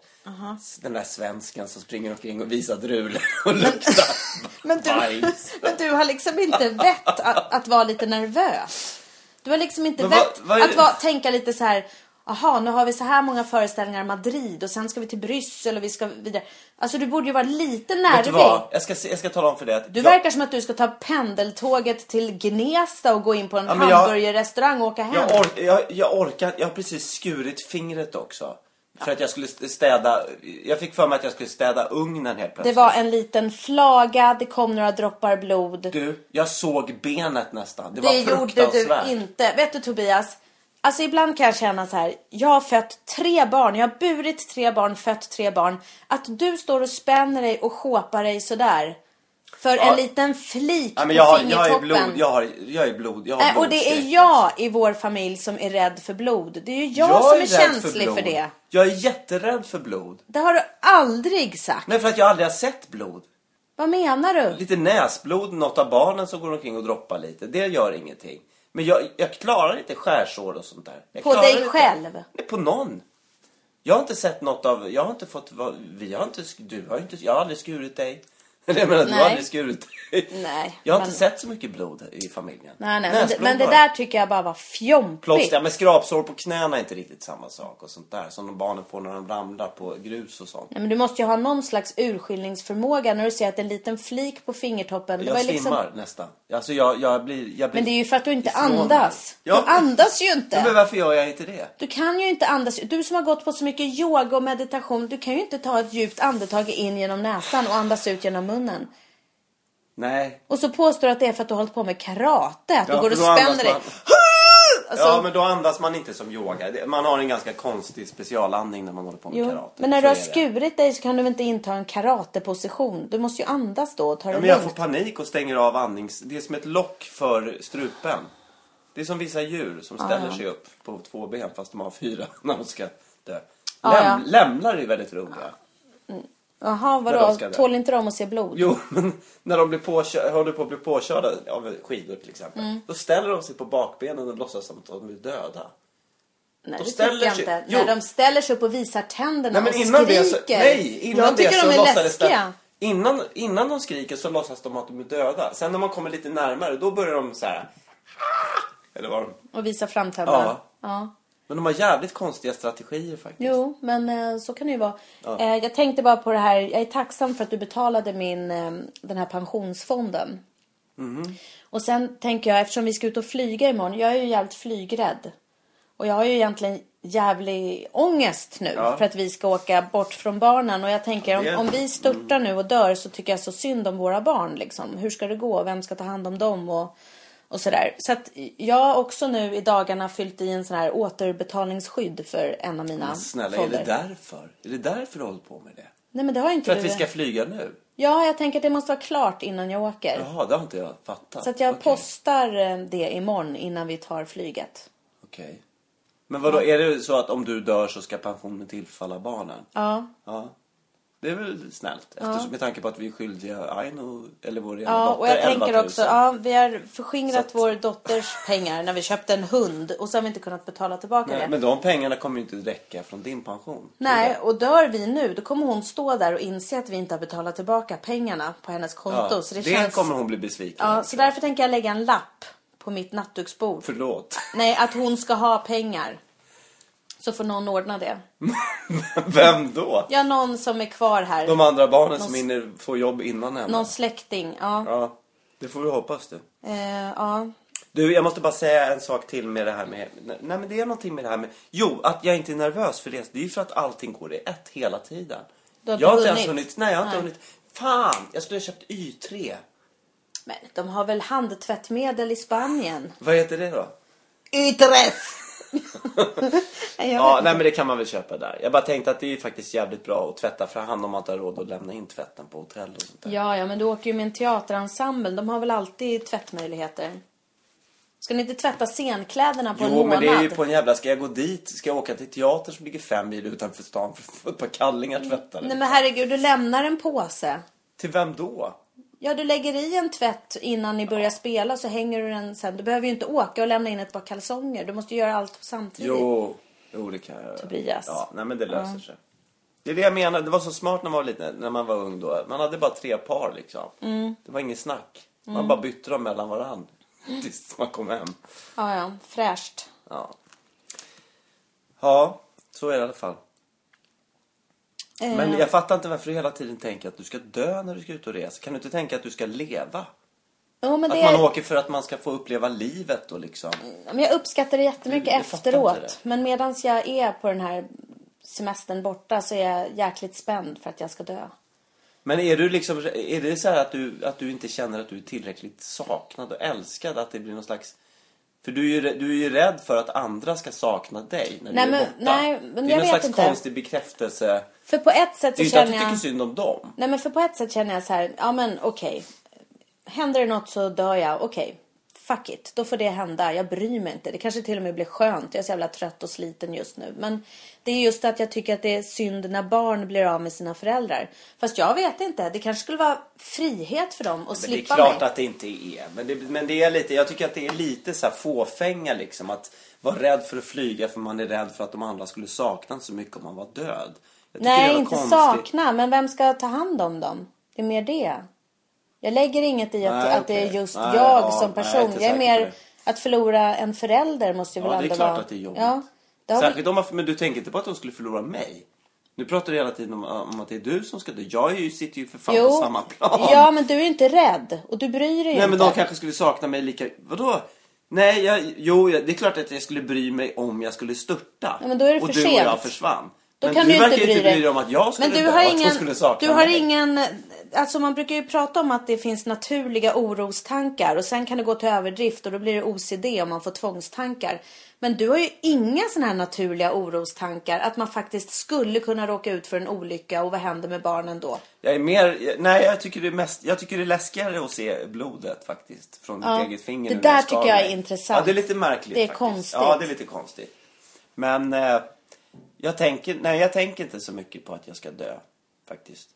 S1: Den där svensken som springer omkring och visar drulor och luktar
S2: Men du, men du har liksom inte vett att, att vara lite nervös. Du har liksom inte vett att vara, tänka lite så här. Aha, nu har vi så här många föreställningar i Madrid och sen ska vi till Bryssel och vi ska vidare. Alltså du borde ju vara lite
S1: Vet du
S2: nervig.
S1: vad? Jag ska, jag ska tala om för dig att
S2: Du
S1: jag,
S2: verkar som att du ska ta pendeltåget till Gnesta och gå in på en
S1: Ja,
S2: hamburgerrestaurang och åka hem.
S1: jag, ork, jag, jag orkar, jag har precis skurit fingret också. För att jag skulle städa, jag fick för mig att jag skulle städa ugnen helt
S2: Det
S1: plötsligt.
S2: var en liten flaga, det kom några droppar blod.
S1: Du, jag såg benet nästan. Det,
S2: Det
S1: var
S2: gjorde
S1: fruktansvärt.
S2: du inte. Vet du Tobias? Alltså ibland kan jag känna så här. Jag har fött tre barn. Jag har burit tre barn, fött tre barn. Att du står och spänner dig och sjåpar dig sådär. För
S1: Ja.
S2: en liten flik
S1: Ja, men
S2: på
S1: jag, har, jag
S2: fingertoppen.
S1: är blod, jag har, jag är blod, jag har
S2: Nej, och det är jag i vår familj som är rädd för blod. Det är ju jag,
S1: Jag
S2: som är,
S1: rädd
S2: känslig för,
S1: blod.
S2: det.
S1: Jag är jätterädd för blod.
S2: Det har du aldrig sagt.
S1: Nej, för att jag aldrig har sett blod.
S2: Vad menar du?
S1: Lite näsblod, något av barnen som går omkring och droppar lite. Det gör ingenting. Men jag, jag klarar inte skärsår och sånt där. Jag
S2: På dig
S1: inte.
S2: själv?
S1: Nej, på någon. Jag har inte sett något av, jag har inte fått, vad- vi har inte, du har inte, jag har aldrig skurit dig. Jag menar, du har
S2: Nej.
S1: aldrig skurit dig.
S2: Nej,
S1: Jag har
S2: men-
S1: inte sett så mycket blod i familjen.
S2: Nej, nej, men, det,
S1: Näsblod
S2: men det
S1: bara.
S2: där tycker jag bara var fjompigt.
S1: Plåster, men skrapsår på knäna är inte riktigt samma sak och sånt där. Som de barnen får när de ramlar på grus och sånt.
S2: Ja, men du måste ju ha någon slags urskiljningsförmåga när du ser att en liten flik på fingertoppen. Det
S1: Jag
S2: ju liksom...
S1: svimmar nästan. Alltså jag, jag blir... Jag blir
S2: Men det är ju för att du inte
S1: ifrån mig.
S2: andas.
S1: Ja.
S2: Du andas ju inte.
S1: Men varför gör jag inte det?
S2: Du kan ju inte andas. Du som har gått på så mycket yoga och meditation. Du kan ju inte ta ett djupt andetag in genom näsan och andas ut genom munnen.
S1: Nej.
S2: Och så påstår du att det är för att du har hållit på med karate. Att du
S1: Ja,
S2: går och spänner dig.
S1: man.
S2: Alltså,
S1: Ja, men då andas man inte som yoga. Man har en ganska konstig specialandning när man håller på med
S2: jo.
S1: karate.
S2: Men när du har skurit dig så kan du väl inte inta en karateposition. Du måste ju andas då och ta det
S1: Ja, men jag får
S2: lugnt.
S1: panik och stänger av andnings... Det är som ett lock för strupen. Det är som vissa djur som ställer sig upp på två ben fast de har fyra när de ska dö.
S2: Ja,
S1: Läm. Lämlar är väldigt roliga.
S2: Jaha,
S1: de
S2: vadå? Tål inte de att se blod?
S1: Jo, men när de blir påkör, håller på att bli påkörda av skidor till exempel.
S2: Mm.
S1: Då ställer de sig på bakbenen och låtsas som att de är döda.
S2: Nej,
S1: De
S2: det
S1: ställer
S2: tycker jag inte.
S1: Jo.
S2: När de ställer sig upp och visar tänderna
S1: Nej,
S2: och skriker.
S1: så, nej, innan
S2: tycker
S1: det så
S2: de är läskiga.
S1: det, innan, innan de skriker så låtsas de att de är döda. Sen när man kommer lite närmare då börjar de så här. Eller vad de...
S2: Och visar framtänderna.
S1: Ja.
S2: ja.
S1: Men de har jävligt konstiga strategier faktiskt.
S2: Jo, men eh, så kan det ju vara. Eh, jag tänkte bara på det här. Jag är tacksam för att du betalade min, eh, den här pensionsfonden.
S1: Mhm.
S2: Och sen tänker jag, eftersom vi ska ut och flyga imorgon. Jag är ju jävligt flygrädd. Och jag har ju egentligen jävlig ångest nu.
S1: Ja.
S2: För att vi ska åka bort från barnen. Och jag tänker, om, om vi störtar nu och dör så tycker jag så synd om våra barn. Liksom. Hur ska det gå? Vem ska ta hand om dem? Och, och sådär. Så att jag har också nu i dagarna fyllt i en sån här återbetalningsskydd för en av mina
S1: Men snälla, är
S2: fonder.
S1: det därför? Är det därför du håller på med det?
S2: Nej men det har inte
S1: För att vi ska flyga nu?
S2: Ja, jag tänker att det måste vara klart innan jag åker.
S1: Jaha, det har inte jag fattat.
S2: Så att jag
S1: Okej.
S2: postar eh, det imorgon innan vi tar flyget.
S1: Okej. Men vadå, är det så att om du dör så ska pensionen tillfalla barnen?
S2: Ja.
S1: Ja. Det är väl snällt eftersom med tanke på att vi är skyldiga Aino, eller vår ena
S2: Ja,
S1: dotter,
S2: och jag
S1: 11
S2: tänker
S1: 000.
S2: också, ja, vi har förskingrat
S1: att-
S2: vår dotters pengar när vi köpte en hund och så har vi inte kunnat betala tillbaka
S1: Nej,
S2: det.
S1: men de pengarna kommer ju inte räcka från din pension.
S2: Nej, och dör vi nu då kommer hon stå där och inse att vi inte har betalat tillbaka pengarna på hennes konto.
S1: Ja,
S2: så det,
S1: det
S2: känns...
S1: kommer hon bli besviken
S2: Ja, så därför tänker jag lägga en lapp på mitt nattduksbord.
S1: Förlåt.
S2: Nej, att hon ska ha pengar. Så får någon ordna det.
S1: Vem då?
S2: Ja, någon som är kvar här.
S1: De andra barnen
S2: någon...
S1: som hinner få jobb innan henne.
S2: Någon släkting, ja.
S1: Ja, det får vi hoppas du.
S2: Eh, ja.
S1: Du, jag måste bara säga en sak till med det här med... Nej, men det är någonting med det här med... Jo, att jag inte är nervös för det. Det är för att allting går i ett hela tiden.
S2: Du har
S1: jag har
S2: inte
S1: ens
S2: hunnit...
S1: Nej, jag har inte hunnit... Fan, jag skulle ha köpt Y3.
S2: Men de har väl handtvättmedel i Spanien?
S1: Vad heter det då?
S2: Y3!
S1: Ja, nej men det kan man väl köpa där. Jag bara tänkte att det är faktiskt jävligt bra att tvätta för hand om man inte har råd att lämna in tvätten på hotell och sånt där.
S2: ja, ja, men du åker ju med en teaterensemble. De har väl alltid tvättmöjligheter. Ska ni inte tvätta scenkläderna på en
S1: Jo,
S2: månad?
S1: men det är ju på en jävla... Ska jag gå dit? Ska jag åka till teatern som ligger fem mil utanför stan för att få ett par kallingar tvättade?
S2: Nej men herregud, du lämnar en påse.
S1: Till vem då?
S2: Ja, du lägger i en tvätt innan ni börjar spela så hänger du den sen. Du behöver ju inte åka och lämna in ett par kalsonger. Du måste göra allt samtidigt.
S1: Jo, jo det kan jag göra.
S2: Tobias.
S1: Ja, nej men det löser sig. Det är det jag menar. Det var så smart när man var liten, när man var ung då. Man hade bara tre par liksom.
S2: Mm.
S1: Det var inget snack. Man bara bytte dem mellan varandra. Tills man kom hem.
S2: Ja, ja. Fräscht.
S1: Ja. Ja, så är det i alla fall.
S2: Eh,
S1: Men jag fattar inte varför du hela tiden tänker att du ska dö när du ska ut och resa. Kan du inte tänka att du ska leva?
S2: jo, men
S1: Att
S2: det,
S1: man åker för att man ska få uppleva livet och liksom.
S2: men jag uppskattar det jättemycket
S1: Jag
S2: efteråt. Men medan jag är på den här semestern borta så är jag jäkligt spänd för att jag ska dö.
S1: Men är du liksom, är det så här att du, att du inte känner att du är tillräckligt saknad och älskad? Att det blir någon slags... För du är ju, du är ju rädd för att andra ska sakna dig när
S2: Nej,
S1: du är
S2: men-
S1: borta.
S2: nej, men
S1: det är
S2: jag
S1: någon slags
S2: inte.
S1: konstig bekräftelse.
S2: För på ett sätt
S1: Det är
S2: så
S1: inte att du tycker
S2: jag...
S1: synd om dem.
S2: Nej men för på ett sätt känner jag så här, ja men okej. Händer det något så dör jag, okej. Fuck it, då får det hända. Jag bryr mig inte. Det kanske till och med blir skönt. Jag är så jävla trött och sliten just nu. Men det är just att jag tycker att det är synd när barn blir av med sina föräldrar. Fast jag vet inte. Det kanske skulle vara frihet för dem att
S1: Men det är
S2: slippa
S1: klart
S2: mig.
S1: att det inte är. Men det, men det är lite, jag tycker att det är lite så här fåfänga liksom. Att vara rädd för att flyga för man är rädd för att de andra skulle sakna så mycket om man var död.
S2: Nej, inte
S1: konstigt.
S2: sakna. Men vem ska ta hand om dem? Det är mer det. Jag lägger inget i att,
S1: Nej,
S2: att det är just
S1: Nej,
S2: jag
S1: ja,
S2: som
S1: nej,
S2: person.
S1: inte
S2: jag är mer att förlora en förälder måste ju
S1: Ja,
S2: väl
S1: det är
S2: ändå
S1: klart
S2: vara...
S1: att det är jobbigt.
S2: Ja, det har vi...
S1: Särskilt om man, men du tänker inte på att de skulle förlora mig? Nu pratar du hela tiden om, om att det är du som ska dö. Jag är ju, sitter ju för fan på samma plan.
S2: Ja, men du är ju inte rädd. Och du bryr dig
S1: Nej
S2: inte.
S1: men de kanske skulle sakna mig lika... Vadå? Nej, jag, jo, jag, det är klart att jag skulle bry mig om jag skulle störta.
S2: Ja, men då är det
S1: och
S2: för
S1: du och
S2: sent.
S1: jag försvann.
S2: Då
S1: men
S2: kan
S1: du,
S2: du,
S1: verkar
S2: inte bry
S1: inte bry dig om att jag skulle
S2: Men du har ingen,
S1: skulle sakna
S2: du har
S1: mig.
S2: ingen, alltså man brukar ju prata om att det finns naturliga orostankar och sen kan det gå till överdrift och då blir det OCD om man får tvångstankar. Men du har ju inga sådana här naturliga orostankar att man faktiskt skulle kunna råka ut för en olycka och vad händer med barnen då?
S1: Jag är mer... Nej, jag tycker det är mest... Jag tycker det är läskigare att se blodet faktiskt. Från
S2: Ja,
S1: ditt eget finger
S2: det
S1: jag
S2: där
S1: skar
S2: tycker jag är intressant.
S1: Ja, det är lite märkligt
S2: Det är
S1: faktiskt.
S2: konstigt.
S1: Ja, det är lite konstigt. Men... Eh, jag tänker... Nej, jag tänker inte så mycket på att jag ska dö. Faktiskt.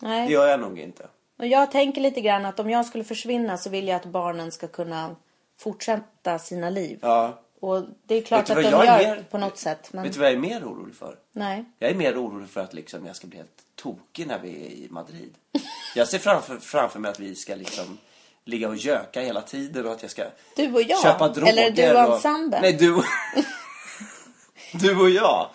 S1: Det
S2: Nej.
S1: gör jag nog inte.
S2: Och jag tänker lite grann att om jag skulle försvinna så vill jag att barnen ska kunna fortsätta sina liv.
S1: Ja.
S2: Och det är klart att de gör
S1: mer-
S2: på något sätt. Men
S1: Vet du vad jag är mer orolig för?
S2: nej.
S1: Jag är mer orolig för att liksom jag ska bli helt tokig när vi är i Madrid. Jag ser framför, framför mig att vi ska liksom ligga och göka hela tiden och att jag ska
S2: Du och jag?
S1: köpa droger.
S2: Eller du och ensemblen?
S1: Nej, du och... du och jag.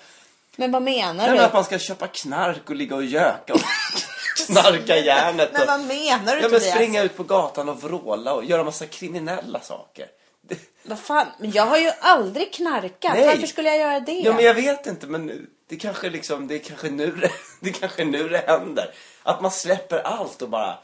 S2: Men vad menar
S1: Nej,
S2: du?
S1: men att man ska köpa knark och ligga och göka och knarka järnet.
S2: Men
S1: och...
S2: vad menar du
S1: Ja, men springa ut på gatan och vråla och göra massa kriminella saker. Det...
S2: Vad fan? Men jag har ju aldrig knarkat.
S1: Nej.
S2: Varför skulle jag göra det?
S1: Ja, men jag vet inte, men det kanske liksom, det kanske nu det, det kanske nu det händer. Att man släpper allt och bara...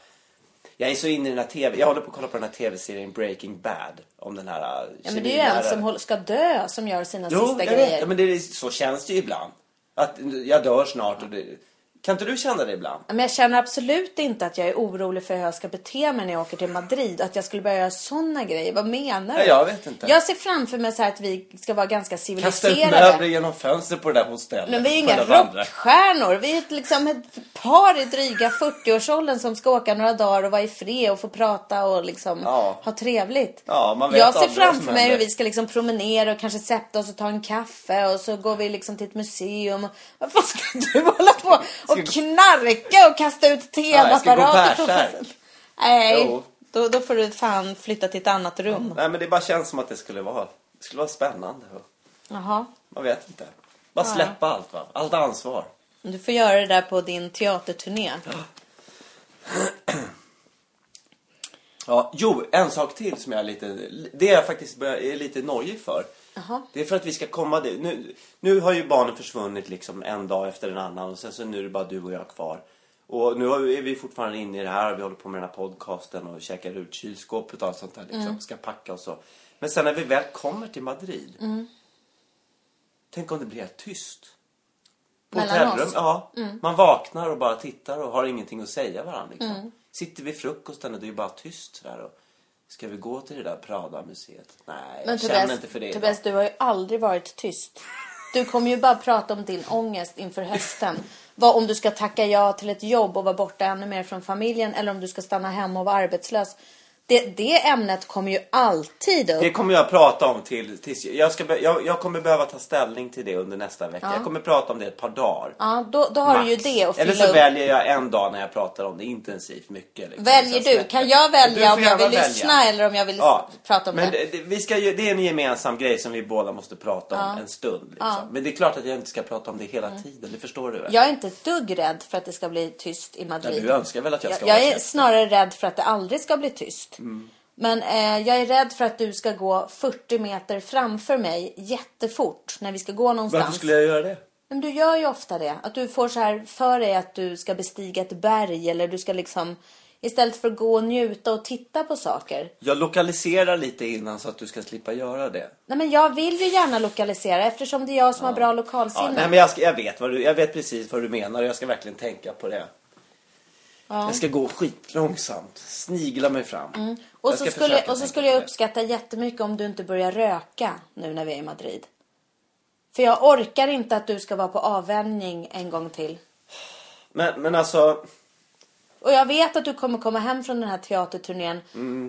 S1: Jag är så inne i den här TV, jag håller på att kolla på den här TV-serien Breaking Bad. Om den här äh,
S2: Ja, men det är ju en som ska dö som gör sina
S1: Jo,
S2: sista grejer.
S1: ja, men det är, så känns det ju ibland. Att jag dör snart och det... Kan inte du känna det ibland?
S2: Men jag känner absolut inte att jag är orolig för hur jag ska bete mig när jag åker till Madrid. Att jag skulle börja göra sådana grejer. Vad menar du?
S1: Nej, jag vet inte.
S2: Jag ser framför mig så att vi ska vara ganska
S1: Kasta ut
S2: civiliserade.
S1: möbler genom fönstret på det där hostellet.
S2: Men vi är ju inga rockstjärnor. Vi är ett, liksom ett par i dryga 40-årsåldern som ska åka några dagar och vara i fred och få prata och liksom
S1: Ja.
S2: ha trevligt.
S1: Ja, man vet
S2: jag ser framför mig hur vi ska liksom promenera och kanske sätta oss och ta en kaffe och så går vi liksom till ett museum. Vad fan ska du hålla på och knarka och kasta ut
S1: Ja,
S2: tv-apparater från festen? Nej,
S1: Jo.
S2: då, då får du fan flytta till ett annat rum.
S1: Nej, men det bara känns som att det skulle vara, det skulle vara spännande.
S2: Jaha.
S1: Man vet inte. Bara
S2: Ja.
S1: släppa allt va. Allt ansvar.
S2: Du får göra det där på din teaterturné.
S1: Ja, jo, en sak till som jag är lite... Det är jag faktiskt börjar- är lite nojig för.
S2: Jaha.
S1: Det är för att vi ska komma dit. Nu, nu har ju barnen försvunnit liksom en dag efter en annan och sen så nu är det bara du och jag kvar. Och nu är vi fortfarande inne i det här. Vi håller på med den här podcasten och käkar ut kylskåpet och allt sånt där liksom. Ska packa och så. Men sen när vi väl kommer till Madrid. Tänk om det blir helt tyst. På
S2: Mellan
S1: hotellrum,
S2: oss?
S1: ja. Man vaknar och bara tittar och har ingenting att säga varandra. Liksom.
S2: Mm.
S1: Sitter vid frukosten och det är bara tyst där. Och, ska vi gå till det där Prada-museet? Nej,
S2: Men
S1: jag
S2: Tobias,
S1: känner inte för det. idag.
S2: Tobias, du har ju aldrig varit tyst. Du kommer ju bara prata om din ångest inför hösten. Vad om du ska tacka ja till ett jobb och vara borta ännu mer från familjen eller om du ska stanna hemma och vara arbetslös. Det, det ämnet kommer ju alltid upp.
S1: Det kommer jag prata om till, tills jag, ska, jag, jag kommer behöva ta ställning till det under nästa vecka. Jag kommer prata om det ett par dagar.
S2: Ja, då, då har du ju
S1: Max.
S2: det att
S1: Eller
S2: fylla
S1: så
S2: upp.
S1: väljer jag en dag när jag pratar om det intensivt mycket. Liksom,
S2: Väljer
S1: jag
S2: du? Kan jag välja om jag vill lyssna eller om jag vill
S1: Ja,
S2: prata om
S1: men
S2: det?
S1: det, vi ska ju, det är en gemensam grej som vi båda måste prata om en stund. Liksom. Men det är klart att jag inte ska prata om det hela tiden, det förstår du väl?
S2: Jag är inte ett dugg rädd för att det ska bli tyst i
S1: Ja,
S2: Madrid.
S1: du önskar väl att jag
S2: Jag,
S1: ska
S2: jag
S1: vara
S2: är
S1: känd?
S2: snarare rädd för att det aldrig ska bli tyst.
S1: Mm.
S2: Men eh, jag är rädd för att du ska gå 40 meter framför mig jättefort när vi ska gå någonstans.
S1: Varför skulle jag göra det?
S2: Men du gör ju ofta det. Att du får så här för dig att du ska bestiga ett berg eller du ska liksom istället för att gå och njuta och titta på saker.
S1: Jag lokaliserar lite innan så att du ska slippa göra det.
S2: Nej men jag vill ju gärna lokalisera eftersom det är jag som har bra
S1: Ja,
S2: lokalsinne.
S1: nej, men jag, ska, jag, vet vad du, jag vet precis vad du menar och jag ska verkligen tänka på det.
S2: Ja.
S1: Jag ska gå skitlångsamt, snigla mig fram.
S2: Och
S1: Jag
S2: så, skulle, och så skulle jag
S1: det.
S2: uppskatta jättemycket om du inte börjar röka nu när vi är i Madrid. För jag orkar inte att du ska vara på avvänjning en gång till.
S1: Men, men alltså,
S2: Och jag vet att du kommer komma hem från den här teaterturnén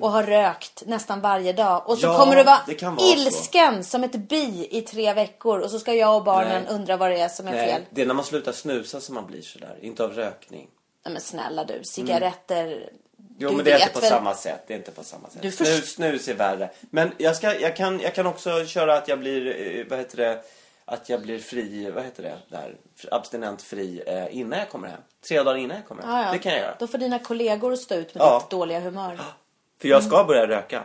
S2: och ha rökt nästan varje dag. Och så
S1: Ja,
S2: kommer du vara,
S1: det vara så.
S2: ilsken som ett bi i tre veckor. Och så ska jag och barnen
S1: Nej.
S2: undra vad det är som är fel.
S1: nej, det är när man slutar snusa som man blir sådär, inte av rökning.
S2: Nej men snälla du, cigaretter.
S1: Jo
S2: du
S1: men det är inte på
S2: väl-
S1: samma sätt. Det är inte på samma sätt.
S2: Du först-
S1: snus, snus är värre. Men jag, ska, jag, kan, jag kan också köra att jag blir, eh, vad heter det, att jag blir fri, vad heter det, där, abstinent fri eh, innan jag kommer hem. Tre dagar innan jag kommer hem.
S2: Ja, ja.
S1: Det kan jag göra.
S2: Då får dina kollegor stå ut med
S1: Ja.
S2: ditt dåliga humör.
S1: För jag ska börja röka.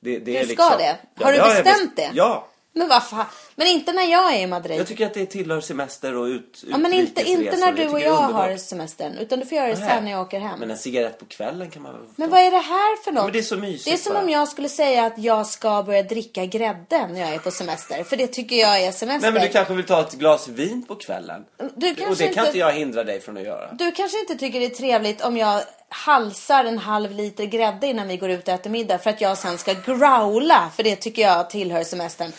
S1: Det, det
S2: Du
S1: liksom,
S2: ska det? Har du
S1: har jag
S2: bestämt
S1: bes-
S2: det?
S1: Ja.
S2: Men vad fan. Men inte när jag är i Madrid.
S1: Jag tycker att det tillhör semester och ut,
S2: ja, men inte, inte när du och
S1: det
S2: jag har semestern. Utan du får göra det sen när jag åker hem.
S1: Men en cigarett på kvällen kan man väl
S2: Men vad är det här för något?
S1: men det är så mysigt
S2: Det är som
S1: bara.
S2: om jag skulle säga att jag ska börja dricka grädde när jag är på semester. För det tycker jag är semester.
S1: Nej men du kanske vill ta ett glas vin på kvällen?
S2: Du
S1: och
S2: kanske
S1: det kan
S2: inte-
S1: inte jag hindra dig från att göra.
S2: Du kanske inte tycker det är trevligt om jag halsar en halv liter grädde innan vi går ut och äter middag för att jag sen ska growla. För det tycker jag tillhör semestern.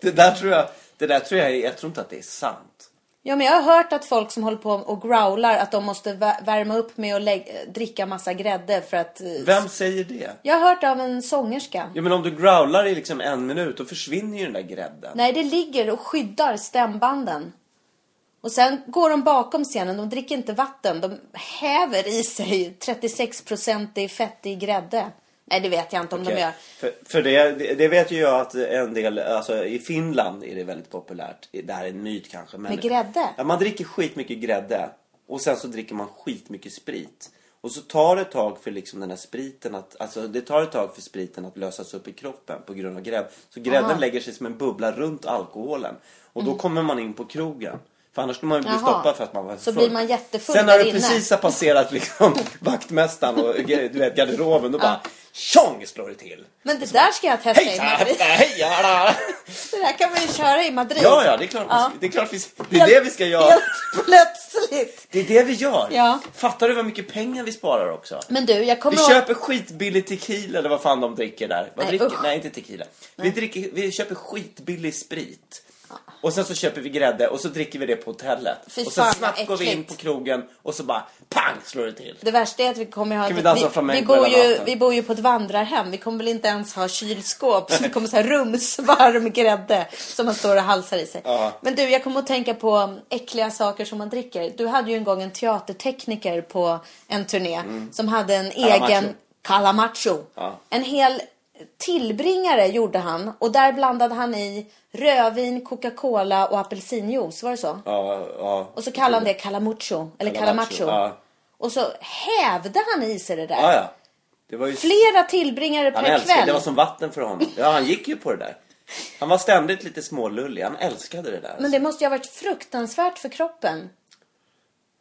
S1: Det där tror jag, det där tror jag, jag tror inte att det är sant.
S2: Ja, men jag har hört att folk som håller på och growlar att de måste vä- värma upp med att dricka massa grädde för att... eh,
S1: Vem säger det?
S2: Jag har hört av en sångerska.
S1: Ja men om du growlar i liksom en minut då försvinner ju den där grädden.
S2: Nej, det ligger och skyddar stämbanden. Och sen går de bakom scenen, de dricker inte vatten. De häver i sig 36% fettig grädde. Nej, det vet jag inte om de
S1: Okej.
S2: gör.
S1: För, för det, det, vet ju jag att en del, alltså i Finland är det väldigt populärt. Det här är en myt kanske. Men,
S2: Med grädde?
S1: Ja, man dricker skitmycket grädde. Och sen så dricker man skitmycket sprit. Och så tar det ett tag för liksom den här spriten att, alltså det tar ett tag för spriten att lösas upp i kroppen på grund av grädde. Så grädden
S2: Aha.
S1: lägger sig som en bubbla runt alkoholen. Och då kommer man in på krogen. För annars skulle man ju bli.
S2: Jaha.
S1: stoppad för att man var
S2: Så
S1: full.
S2: blir man jättefull
S1: Sen när du precis har passerat liksom vaktmästaren och du vet garderoben då bara tjong slår det till.
S2: Men det där ska jag testa i! Madrid.
S1: Heja!
S2: Det där kan man ju köra i Madrid.
S1: Ja, ja, det är klart.
S2: Ja.
S1: Det är, klart vi, det, är det vi ska göra.
S2: Helt plötsligt.
S1: Det är det vi gör.
S2: Ja.
S1: Fattar du vad mycket pengar vi sparar också?
S2: Men du, jag kommer
S1: Vi köper skitbillig tequila eller vad fan de dricker där. Vad
S2: Nej,
S1: dricker?
S2: usch.
S1: Nej, inte tequila. Vi, dricker, vi köper skitbillig sprit. Och sen så köper vi grädde och så dricker vi det på hotellet.
S2: Fy
S1: och sen
S2: fan,
S1: snabbt går vi in på krogen och så bara pang slår det till.
S2: Det värsta är att vi kommer ha...
S1: Kan vi dansa
S2: vi, vi, bor ju, vi bor ju på ett vandrarhem. Vi kommer väl inte ens ha kylskåp. Så vi kommer så här rumsvarm grädde som man står och halsar i sig.
S1: Ja.
S2: Men du, jag kommer att tänka på äckliga saker som man dricker. Du hade ju en gång en teatertekniker på en turné som hade en egen calamacho.
S1: Ja.
S2: En hel tillbringare gjorde han och där blandade han i rödvin, Coca-Cola och apelsinjuice. Var det så?
S1: Ja, ja.
S2: Och så kallade han det calamucho. Eller
S1: Calamacho, ja.
S2: Och så hävde han i sig det där.
S1: Ja, ja. Det var ju...
S2: Flera tillbringare
S1: Han
S2: per
S1: älskade
S2: kväll.
S1: det. var som vatten för honom. Ja, han gick ju på det där. Han var ständigt lite smålullig. Han älskade det där.
S2: Men det måste ju ha varit fruktansvärt för kroppen.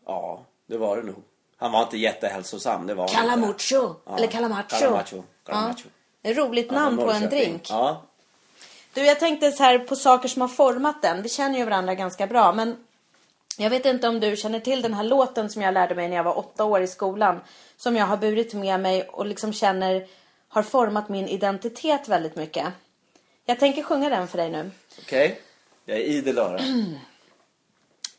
S1: Ja, det var det nog. Han var inte jättehälsosam, det var.
S2: Calamucho.
S1: Ja,
S2: Eller calamacho.
S1: Calamacho. Calamacho.
S2: Ja. Ett roligt
S1: Ja,
S2: namn på en drink.
S1: Ja.
S2: Du, jag tänkte så här på saker som har format den. Vi känner ju varandra ganska bra, men jag vet inte om du känner till den här låten som jag lärde mig när jag var åtta år i skolan. Som jag har burit med mig och liksom känner har format min identitet väldigt mycket. Jag tänker sjunga den för dig nu.
S1: Okej. Jag är idel öra.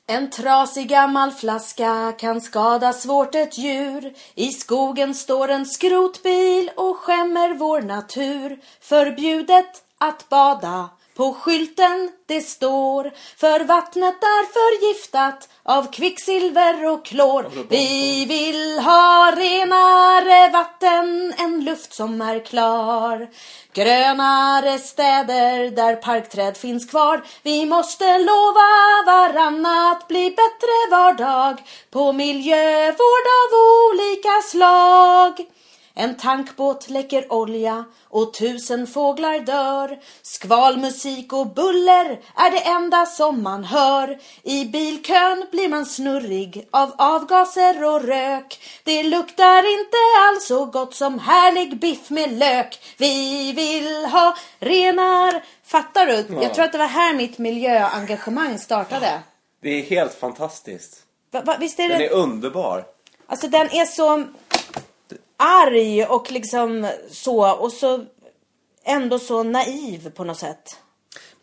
S2: En trasig gammal flaska kan skada svårt ett djur. I skogen står en skrotbil och skämmer vår natur. Förbjudet att bada. På skylten det står för vattnet är förgiftat av kvicksilver och klor. Vi vill ha renare vatten, en luft som är klar. Grönare städer där parkträd finns kvar. Vi måste lova varann att bli bättre var dag på miljövård av olika slag. En tankbåt läcker olja och tusen fåglar dör. Skvalmusik och buller är det enda som man hör. I bilkön blir man snurrig av avgaser och rök. Det luktar inte alls så gott som härlig biff med lök. Vi vill ha renar. Fattar du? Jag tror att det var här mitt miljöengagemang startade.
S1: Det är helt fantastiskt.
S2: Va, va, visst är
S1: Den
S2: det?
S1: är underbar.
S2: Alltså den är så arg och liksom så och så ändå så naiv på något sätt.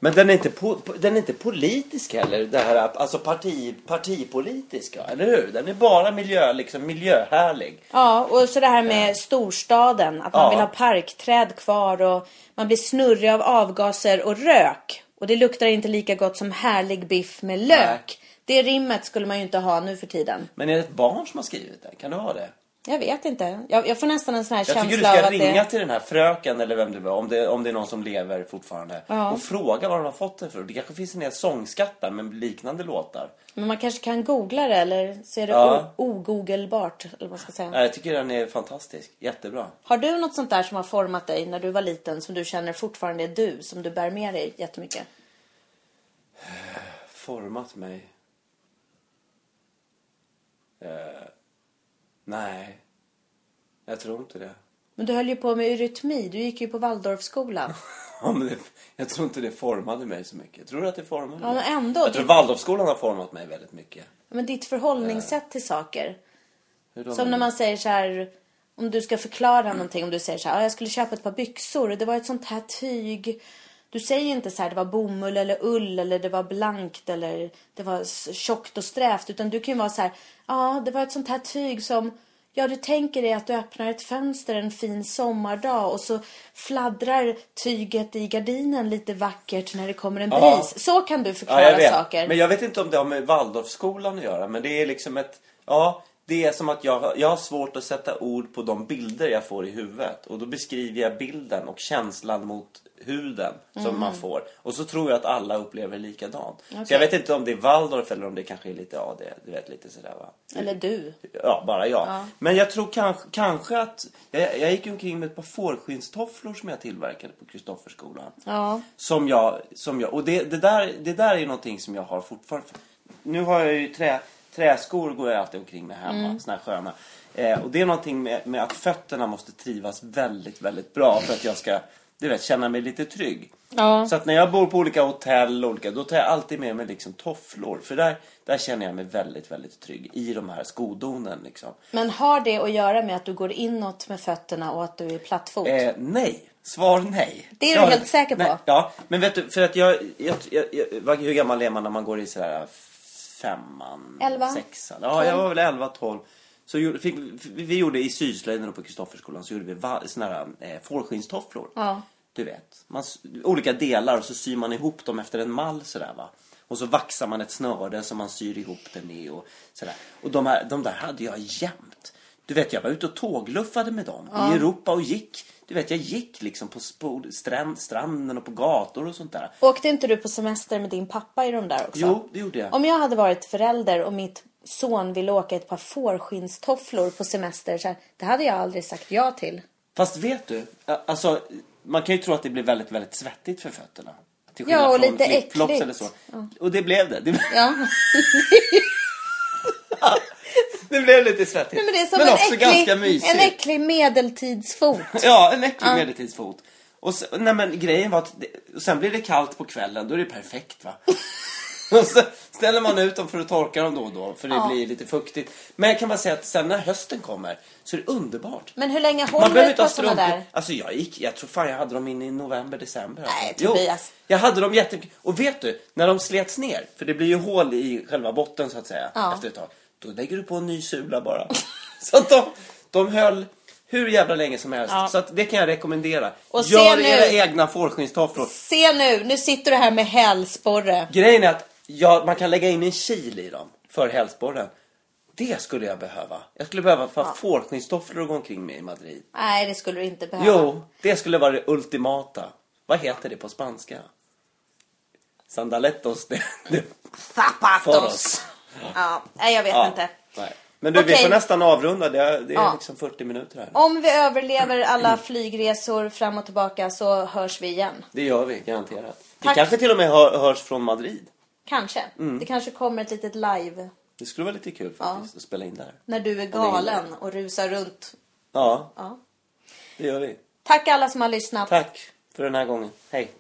S1: Men den är inte, po den är inte politisk heller. Det här, alltså parti partipolitiska, eller hur? Den är bara miljö, liksom miljöhärlig.
S2: Ja, och så det här med storstaden. Att man
S1: Ja.
S2: vill ha parkträd kvar och man blir snurrig av avgaser och rök. Och det luktar inte lika gott som härlig biff med lök. Det rimmet skulle man ju inte ha nu för tiden.
S1: Men är det ett barn som har skrivit det? Kan det vara det?
S2: Jag vet inte. Jag, jag får nästan en sån här
S1: Jag tycker du
S2: känsla av
S1: ska
S2: att
S1: ringa
S2: det...
S1: till den här fröken eller vem det var, om det, om det är någon som lever fortfarande. Och fråga vad de har fått det för. Det kanske finns en del sångskattar med liknande låtar.
S2: Men man kanske kan googla det eller så är det
S1: Ja.
S2: ogoogelbart. Eller vad ska säga.
S1: Jag tycker den är fantastisk. Jättebra.
S2: Har du något sånt där som har format dig när du var liten som du känner fortfarande är du, som du bär med dig jättemycket?
S1: Format mig. Eh, nej. Jag tror inte det.
S2: Men du höll ju på med eurytmi, du gick ju på Waldorfskolan.
S1: Ja, men det, jag tror inte det formade mig så mycket. Tror du att det formade
S2: Ja, men ändå.
S1: Jag tror Waldorfskolan har format mig väldigt mycket.
S2: Men ditt förhållningssätt till saker. Som när man säger så här, om du ska förklara någonting, om du säger så här, "Ja, jag skulle köpa ett par byxor och det var ett sånt här tyg. Du säger inte så här, det var bomull eller ull eller det var blankt eller det var tjockt och strävt. Utan du kan ju vara så här, ja det var ett sånt här tyg som, ja du tänker dig att du öppnar ett fönster en fin sommardag och så fladdrar tyget i gardinen lite vackert när det kommer en
S1: Ja.
S2: bris. Så kan du
S1: Ja,
S2: förklara
S1: vet.
S2: saker.
S1: Men jag vet inte om det har med Waldorfskolan att göra. Men det är liksom ett... Ja, det är som att jag, jag har svårt att sätta ord på de bilder jag får i huvudet. Och då beskriver jag bilden och känslan mot huden som
S2: Mm.
S1: man får. Och så tror jag att alla upplever likadant. Så jag vet inte om det är Waldorf eller om det kanske är lite, ja det, du vet lite sådär va.
S2: Eller du.
S1: Ja, bara jag. Men jag tror kanske, kanske att... Jag, jag gick omkring med ett par fårskinnstofflor som jag tillverkade på Kristofferskolan.
S2: Ja.
S1: Som jag... Som jag och det, det, där, det där är någonting som jag har fortfarande. Nu har jag ju trä, träskor går jag alltid omkring med hemma.
S2: Mm.
S1: Såna här sköna. Eh, och det är någonting med, med att fötterna måste trivas väldigt, väldigt bra för att jag ska du vet, känna mig lite trygg.
S2: Ja.
S1: Så att när jag bor på olika hotell, och olika, då tar jag alltid med mig liksom tofflor. För där, där känner jag mig väldigt, väldigt trygg i de här skodonen. Liksom.
S2: Men har det att göra med att du går inåt med fötterna och att du är plattfot?
S1: Eh, nej. Svar nej.
S2: Det är du helt säker på?
S1: Nej, ja, men vet du, för att jag, jag, jag, jag hur gammal är man när man går i sådär femman?
S2: Elva?
S1: Sexan? Ja, jag var väl 11, 12. Så fick, vi, gjorde i syslöjden och på Kristofferskolan så gjorde vi såna här eh, fårskinnstofflor.
S2: Ja.
S1: Du vet, man, olika delar och så syr man ihop dem efter en mall sådär va. Och så vaxar man ett snöre som man syr ihop det med och sådär. Och de, här, de där hade jag jämt. Du vet, jag var ute och tågluffade med dem i Europa och gick. Du vet, jag gick liksom på strand, stranden och på gator och sånt där.
S2: Åkte inte du på semester med din pappa i de där också?
S1: Jo, det gjorde jag.
S2: Om jag hade varit förälder och mitt son ville åka ett par fårskinnstofflor på semester, så här, det hade jag aldrig sagt ja till.
S1: Fast vet du, alltså man kan ju tro att det blir väldigt, väldigt svettigt för fötterna. Till
S2: Ja, och
S1: från
S2: lite äckligt.
S1: eller så. Och det blev det. Det,
S2: Ja.
S1: det blev lite svettigt.
S2: Nej, men det är som
S1: men
S2: en,
S1: också ganska
S2: äcklig,
S1: mysigt.
S2: en äcklig medeltidsfot.
S1: Ja, en äcklig medeltidsfot. Och så, nej men grejen var att det, och sen blir det kallt på kvällen, då är det perfekt va. Och så ställer man ut dem för att torka dem då och då. För det
S2: Ja.
S1: blir lite fuktigt. Men jag kan bara säga att sen när hösten kommer så är det underbart.
S2: Men hur länge
S1: Man
S2: håller
S1: behöver inte ha
S2: sådana
S1: strumpor.
S2: där?
S1: Alltså jag gick, jag tror fan jag hade dem in i november, december.
S2: Nej, Tobias.
S1: jag hade dem jättemycket. Och vet du, när de slets ner, för det blir ju hål i själva botten så att säga,
S2: Ja.
S1: efter ett tag. Då lägger du på en ny sula bara. så att de, de höll hur jävla länge som helst.
S2: Ja.
S1: Så att det kan jag rekommendera.
S2: Och se
S1: Gör
S2: nu-
S1: era egna fårskinnstofflor.
S2: Se nu, nu sitter du här med hälsporre.
S1: Grejen är att ja, man kan lägga in en kil i dem för hälsporren. Det skulle jag behöva. Jag skulle behöva ja. fårskinnstofflor att gå omkring med i Madrid.
S2: Nej, det skulle du inte behöva.
S1: Jo, det skulle vara det ultimata. Vad heter det på spanska? Sandalettos de, de
S2: Zapatos. Ja, nej, jag vet
S1: Ja,
S2: inte.
S1: nej. Men du, vi
S2: Okej.
S1: får nästan avrunda. Det är, det är
S2: Ja.
S1: liksom 40 minuter här.
S2: Om vi överlever alla flygresor fram och tillbaka så hörs vi igen.
S1: Det gör vi, garanterat. Vi
S2: Tack.
S1: kanske till och med hör, hörs från Madrid.
S2: Kanske.
S1: Mm.
S2: Det kanske kommer ett litet live
S1: Det skulle vara lite kul faktiskt att spela in där.
S2: när du är galen och rusar runt.
S1: Ja,
S2: Ja.
S1: det gör vi.
S2: Tack alla som har lyssnat.
S1: Tack för den här gången. Hej.